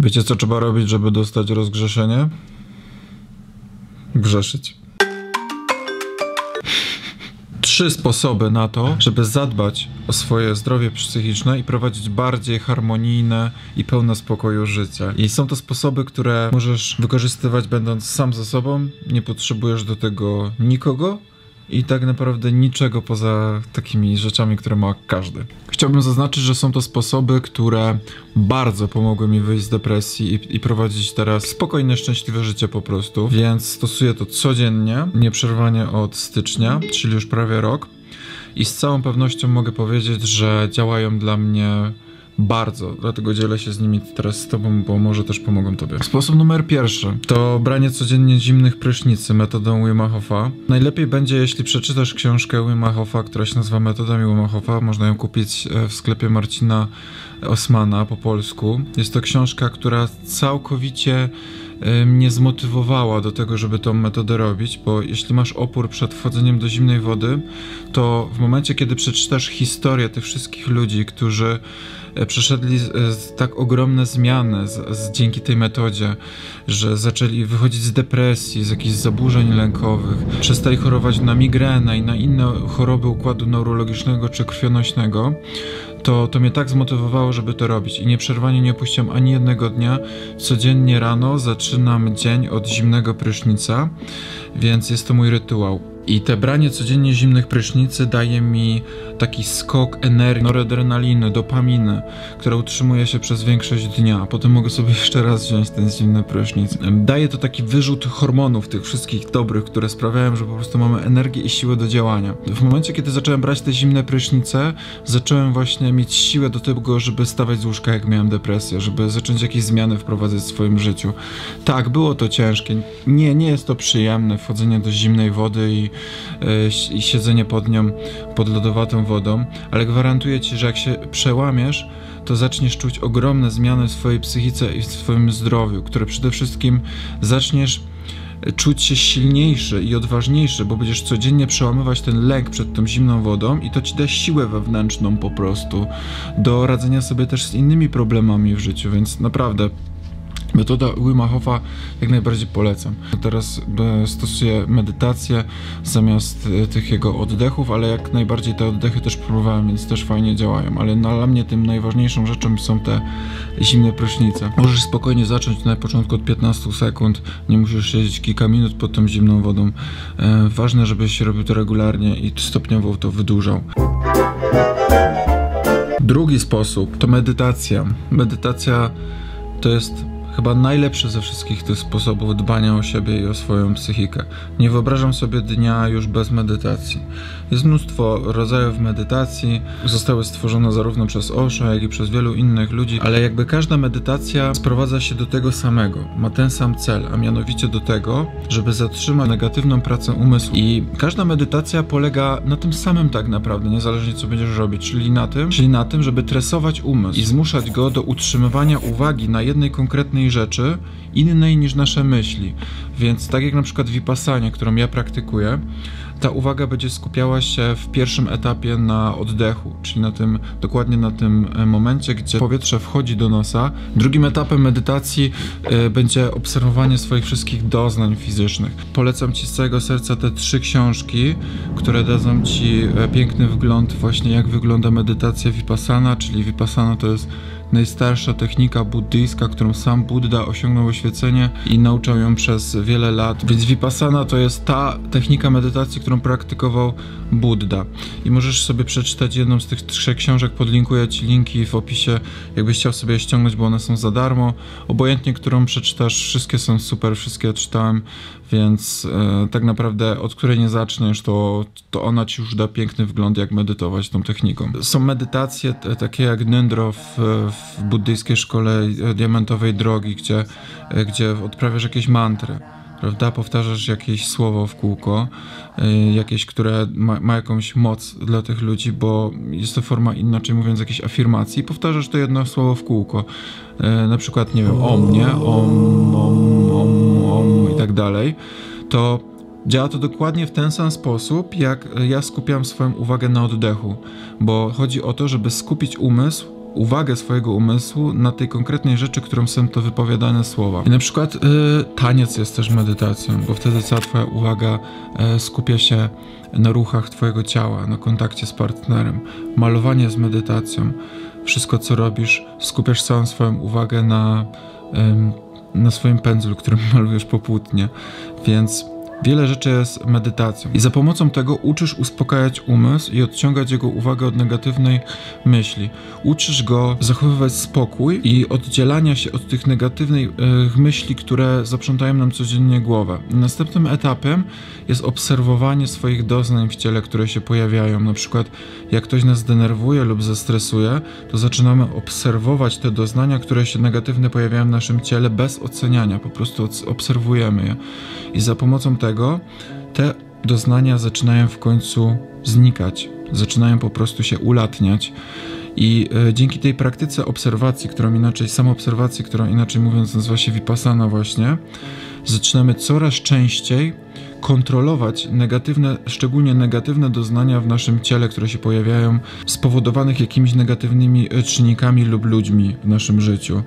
Wiecie, co trzeba robić, żeby dostać rozgrzeszenie? Grzeszyć. Trzy sposoby na to, żeby zadbać o swoje zdrowie psychiczne i prowadzić bardziej harmonijne i pełne spokoju życie. I są to sposoby, które możesz wykorzystywać będąc sam ze sobą, nie potrzebujesz do tego nikogo i tak naprawdę niczego poza takimi rzeczami, które ma każdy. Chciałbym zaznaczyć, że są to sposoby, które bardzo pomogły mi wyjść z depresji i, i, prowadzić teraz spokojne, szczęśliwe życie po prostu, więc stosuję to codziennie, nieprzerwanie od stycznia, czyli już prawie rok. I z całą pewnością mogę powiedzieć, że działają dla mnie bardzo, dlatego dzielę się z nimi teraz z tobą, bo może też pomogą tobie. Sposób numer pierwszy to branie codziennie zimnych prysznicy metodą Wim Hofa. Najlepiej będzie, jeśli przeczytasz książkę Wim Hofa, która się nazywa Metodami Wim Hofa. Można ją kupić e, w sklepie Marcina Osmana po polsku. Jest to książka, która całkowicie e, mnie zmotywowała do tego, żeby tą metodę robić, bo jeśli masz opór przed wchodzeniem do zimnej wody, to w momencie, kiedy przeczytasz historię tych wszystkich ludzi, którzy przeszedli tak ogromne zmiany z, z, dzięki tej metodzie, że zaczęli wychodzić z depresji, z jakichś zaburzeń lękowych, przestali chorować na migrenę i na inne choroby układu neurologicznego czy krwionośnego, to, to mnie tak zmotywowało, żeby to robić. I nieprzerwanie nie opuściłem ani jednego dnia. Codziennie rano zaczynam dzień od zimnego prysznica, więc jest to mój rytuał. I te branie codziennie zimnych prysznicy daje mi taki skok energii, noradrenaliny, dopaminy, która utrzymuje się przez większość dnia. Potem mogę sobie jeszcze raz wziąć ten zimny prysznic. Daje to taki wyrzut hormonów, tych wszystkich dobrych, które sprawiają, że po prostu mamy energię i siłę do działania. W momencie, kiedy zacząłem brać te zimne prysznice, zacząłem właśnie mieć siłę do tego, żeby stawać z łóżka, jak miałem depresję, żeby zacząć jakieś zmiany wprowadzać w swoim życiu. Tak, było to ciężkie. Nie, nie jest to przyjemne wchodzenie do zimnej wody i i siedzenie pod nią, pod lodowatą wodą, ale gwarantuję ci, że jak się przełamiesz, to zaczniesz czuć ogromne zmiany w swojej psychice i w swoim zdrowiu, które przede wszystkim zaczniesz czuć się silniejszy i odważniejszy, bo będziesz codziennie przełamywać ten lęk przed tą zimną wodą i to ci da siłę wewnętrzną po prostu do radzenia sobie też z innymi problemami w życiu, więc naprawdę Metoda Wima jak najbardziej polecam. Teraz e, stosuję medytację zamiast e, tych jego oddechów, ale jak najbardziej te oddechy też próbowałem, więc też fajnie działają. Ale dla mnie tym najważniejszą rzeczą są te zimne prysznice. Możesz spokojnie zacząć na początku od 15 sekund, nie musisz siedzieć kilka minut pod tą zimną wodą. E, ważne, żebyś robił to regularnie i stopniowo to wydłużał. Drugi sposób to medytacja. Medytacja to jest chyba najlepszy ze wszystkich tych sposobów dbania o siebie i o swoją psychikę. Nie wyobrażam sobie dnia już bez medytacji. Jest mnóstwo rodzajów medytacji, zostały stworzone zarówno przez Osho, jak i przez wielu innych ludzi, ale jakby każda medytacja sprowadza się do tego samego, ma ten sam cel, a mianowicie do tego, żeby zatrzymać negatywną pracę umysłu. I każda medytacja polega na tym samym tak naprawdę, niezależnie co będziesz robić, czyli na tym, czyli na tym, żeby tresować umysł i zmuszać go do utrzymywania uwagi na jednej konkretnej rzeczy, innej niż nasze myśli. Więc tak jak na przykład Vipassanie, którą ja praktykuję, ta uwaga będzie skupiała się w pierwszym etapie na oddechu, czyli na tym, dokładnie na tym e, momencie, gdzie powietrze wchodzi do nosa. Drugim etapem medytacji y, będzie obserwowanie swoich wszystkich doznań fizycznych. Polecam Ci z całego serca te trzy książki, które dadzą Ci e, piękny wgląd właśnie jak wygląda medytacja Vipassana, czyli Vipassana to jest najstarsza technika buddyjska, którą sam Buddha osiągnął oświecenie i nauczał ją przez wiele lat. Więc Vipassana to jest ta technika medytacji, którą praktykował Buddha. I możesz sobie przeczytać jedną z tych trzech książek, podlinkuję Ci linki w opisie, jakbyś chciał sobie je ściągnąć, bo one są za darmo. Obojętnie, którą przeczytasz, wszystkie są super, wszystkie czytałem, więc e, tak naprawdę od której nie zaczniesz, to, to ona Ci już da piękny wgląd, jak medytować tą techniką. Są medytacje takie jak Nindro w, w buddyjskiej szkole diamentowej drogi, gdzie, e, gdzie odprawiasz jakieś mantry prawda? Powtarzasz jakieś słowo w kółko, jakieś, które ma, ma, jakąś moc dla tych ludzi, bo jest to forma, inaczej mówiąc, jakiejś afirmacji. Powtarzasz to jedno słowo w kółko. Na przykład, nie wiem, om, nie? Om, om, om, tak dalej. To działa to dokładnie w ten sam sposób, jak ja skupiam swoją uwagę na oddechu, bo chodzi o to, żeby skupić umysł uwagę swojego umysłu na tej konkretnej rzeczy, którą są to wypowiadane słowa. I na przykład y, taniec jest też medytacją, bo wtedy cała twoja uwaga y, skupia się na ruchach twojego ciała, na kontakcie z partnerem. Malowanie z medytacją. Wszystko, co robisz, skupiasz całą swoją uwagę na, y, na swoim pędzlu, którym malujesz popłótnie. Więc Wiele rzeczy jest medytacją i za pomocą tego uczysz uspokajać umysł i odciągać jego uwagę od negatywnej myśli. Uczysz go zachowywać spokój i oddzielania się od tych negatywnych e, myśli, które zaprzątają nam codziennie głowę. Następnym etapem jest obserwowanie swoich doznań w ciele, które się pojawiają. Na przykład, jak ktoś nas denerwuje lub zestresuje, to zaczynamy obserwować te doznania, które się negatywnie pojawiają w naszym ciele bez oceniania. Po prostu obserwujemy je. I za pomocą tego te doznania zaczynają w końcu znikać, zaczynają po prostu się ulatniać. I e, dzięki tej praktyce obserwacji, którą inaczej, samoobserwacji, którą inaczej mówiąc nazywa się vipassana właśnie, zaczynamy coraz częściej kontrolować negatywne, szczególnie negatywne doznania w naszym ciele, które się pojawiają, spowodowanych jakimiś negatywnymi e, czynnikami lub ludźmi w naszym życiu.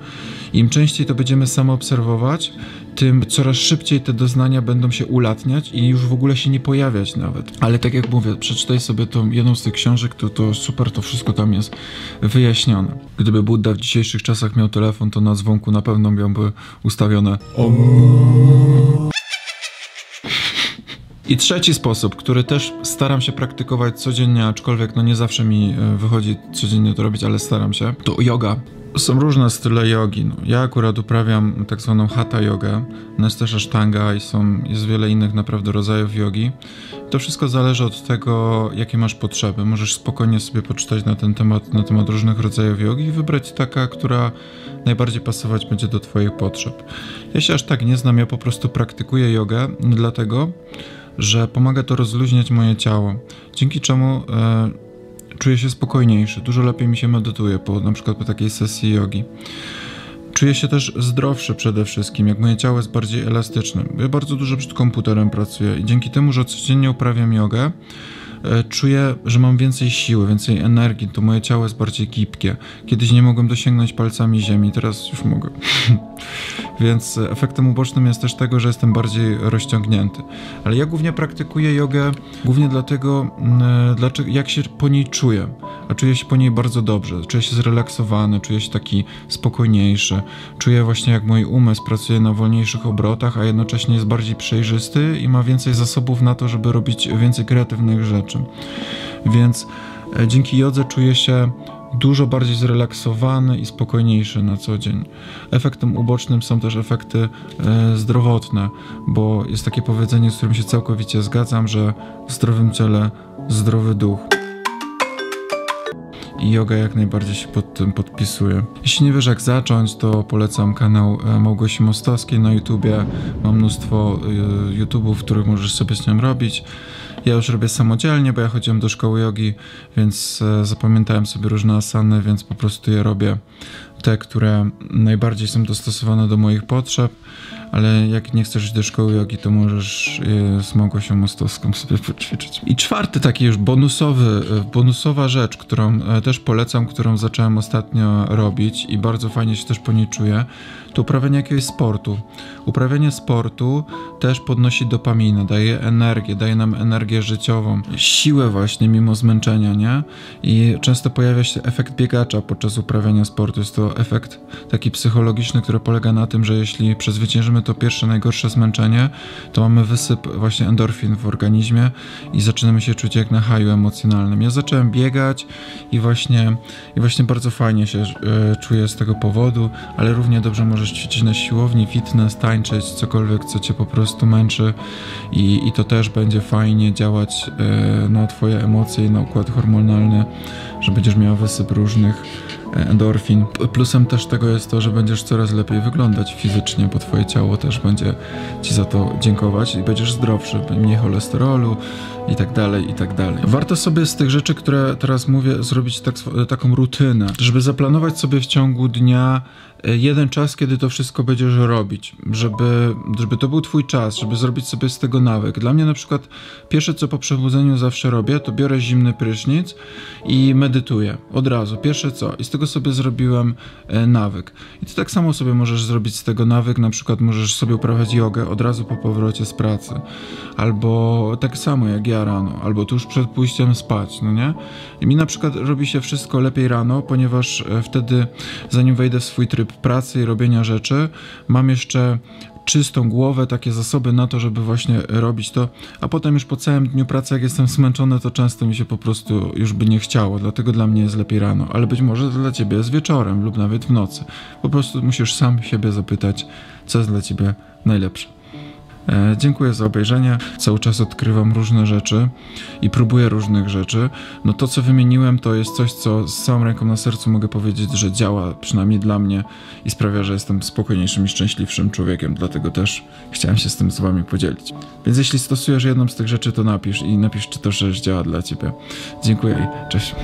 Im częściej to będziemy samo obserwować, tym coraz szybciej te doznania będą się ulatniać i już w ogóle się nie pojawiać nawet. Ale tak jak mówię, przeczytaj sobie tą jedną z tych książek, to, to super, to wszystko tam jest wyjaśnione. Gdyby Buddha w dzisiejszych czasach miał telefon, to na dzwonku na pewno miałby ustawione i trzeci sposób, który też staram się praktykować codziennie, aczkolwiek no nie zawsze mi e, wychodzi codziennie to robić, ale staram się, to yoga. Są różne style jogi. No, ja akurat uprawiam tak zwaną hatha jogę, no jest też ashtanga i są, jest wiele innych naprawdę rodzajów jogi. To wszystko zależy od tego, jakie masz potrzeby. Możesz spokojnie sobie poczytać na ten temat, na temat różnych rodzajów jogi i wybrać taka, która najbardziej pasować będzie do twoich potrzeb. Ja się aż tak nie znam, ja po prostu praktykuję jogę, dlatego, że pomaga to rozluźniać moje ciało, dzięki czemu e, czuję się spokojniejszy, dużo lepiej mi się medytuje, po, na przykład po takiej sesji jogi. Czuję się też zdrowszy przede wszystkim, jak moje ciało jest bardziej elastyczne. Ja bardzo dużo przed komputerem pracuję i dzięki temu, że codziennie uprawiam jogę, czuję, że mam więcej siły, więcej energii, to moje ciało jest bardziej gibkie. Kiedyś nie mogłem dosięgnąć palcami ziemi, teraz już mogę. Więc efektem ubocznym jest też tego, że jestem bardziej rozciągnięty. Ale ja głównie praktykuję jogę głównie dlatego, mm, dlaczego, jak się po niej czuję. A czuję się po niej bardzo dobrze. Czuję się zrelaksowany, czuję się taki spokojniejszy. Czuję właśnie, jak mój umysł pracuje na wolniejszych obrotach, a jednocześnie jest bardziej przejrzysty i ma więcej zasobów na to, żeby robić więcej kreatywnych rzeczy. Więc e, dzięki jodze czuję się dużo bardziej zrelaksowany i spokojniejszy na co dzień. Efektem ubocznym są też efekty e, zdrowotne, bo jest takie powiedzenie, z którym się całkowicie zgadzam, że w zdrowym ciele zdrowy duch. I yoga jak najbardziej się pod tym podpisuje. Jeśli nie wiesz jak zacząć, to polecam kanał e, Małgosi Mostowskiej na YouTubie. Mam mnóstwo YouTube'ów, których możesz sobie z nią robić. Ja już robię samodzielnie, bo ja chodziłem do szkoły jogi, więc e, zapamiętałem sobie różne asany, więc po prostu je robię te, które najbardziej są dostosowane do moich potrzeb, ale jak nie chcesz iść do szkoły jogi, to możesz je z Małgosią Mostowską sobie poćwiczyć. I czwarty taki już bonusowy, e, bonusowa rzecz, którą e, też polecam, którą zacząłem ostatnio robić i bardzo fajnie się też po niej czuję, to uprawianie jakiegoś sportu. Uprawianie sportu też podnosi dopaminę, daje energię, daje nam energię życiową, siłę właśnie mimo zmęczenia, nie? I często pojawia się efekt biegacza podczas uprawiania sportu. Jest to efekt taki psychologiczny, który polega na tym, że jeśli przezwyciężymy to pierwsze najgorsze zmęczenie, to mamy wysyp właśnie endorfin w organizmie i zaczynamy się czuć jak na haju emocjonalnym. Ja zacząłem biegać i właśnie, i właśnie bardzo fajnie się e, czuję z tego powodu, ale równie dobrze możesz ćwiczyć na siłowni, fitness, tańczyć, cokolwiek, co cię po prostu męczy. I, i to też będzie fajnie działać e, na twoje emocje i na układ hormonalny, że będziesz miał wysyp różnych endorfin. Plusem też tego jest to, że będziesz coraz lepiej wyglądać fizycznie, bo twoje ciało też będzie ci za to dziękować i będziesz zdrowszy, mniej cholesterolu i tak dalej, i tak dalej. Warto sobie z tych rzeczy, które teraz mówię, zrobić tak, taką rutynę, żeby zaplanować sobie w ciągu dnia e, jeden czas, kiedy to wszystko będziesz robić, żeby, żeby to był twój czas, żeby zrobić sobie z tego nawyk. Dla mnie na przykład pierwsze co po przebudzeniu zawsze robię, to biorę zimny prysznic i medytuję od razu, pierwsze co. I z tego sobie zrobiłem e, nawyk. I ty tak samo sobie możesz zrobić z tego nawyk, na przykład możesz sobie uprawiać jogę od razu po powrocie z pracy, albo tak samo jak ja rano, albo tuż przed pójściem spać, no nie? I mi na przykład robi się wszystko lepiej rano, ponieważ e, wtedy, zanim wejdę w swój tryb pracy i robienia rzeczy, mam jeszcze czystą głowę, takie zasoby na to, żeby właśnie robić to, a potem już po całym dniu pracy, jak jestem zmęczony, to często mi się po prostu już by nie chciało, dlatego dla mnie jest lepiej rano, ale być może dla ciebie jest wieczorem lub nawet w nocy. Po prostu musisz sam siebie zapytać, co jest dla ciebie najlepsze. E, dziękuję za obejrzenie. Cały czas odkrywam różne rzeczy i próbuję różnych rzeczy. No to, co wymieniłem, to jest coś, co z całą ręką na sercu mogę powiedzieć, że działa przynajmniej dla mnie i sprawia, że jestem spokojniejszym i szczęśliwszym człowiekiem. Dlatego też chciałem się z tym z wami podzielić. Więc jeśli stosujesz jedną z tych rzeczy, to napisz i napisz, czy to rzecz działa dla ciebie. Dziękuję i cześć.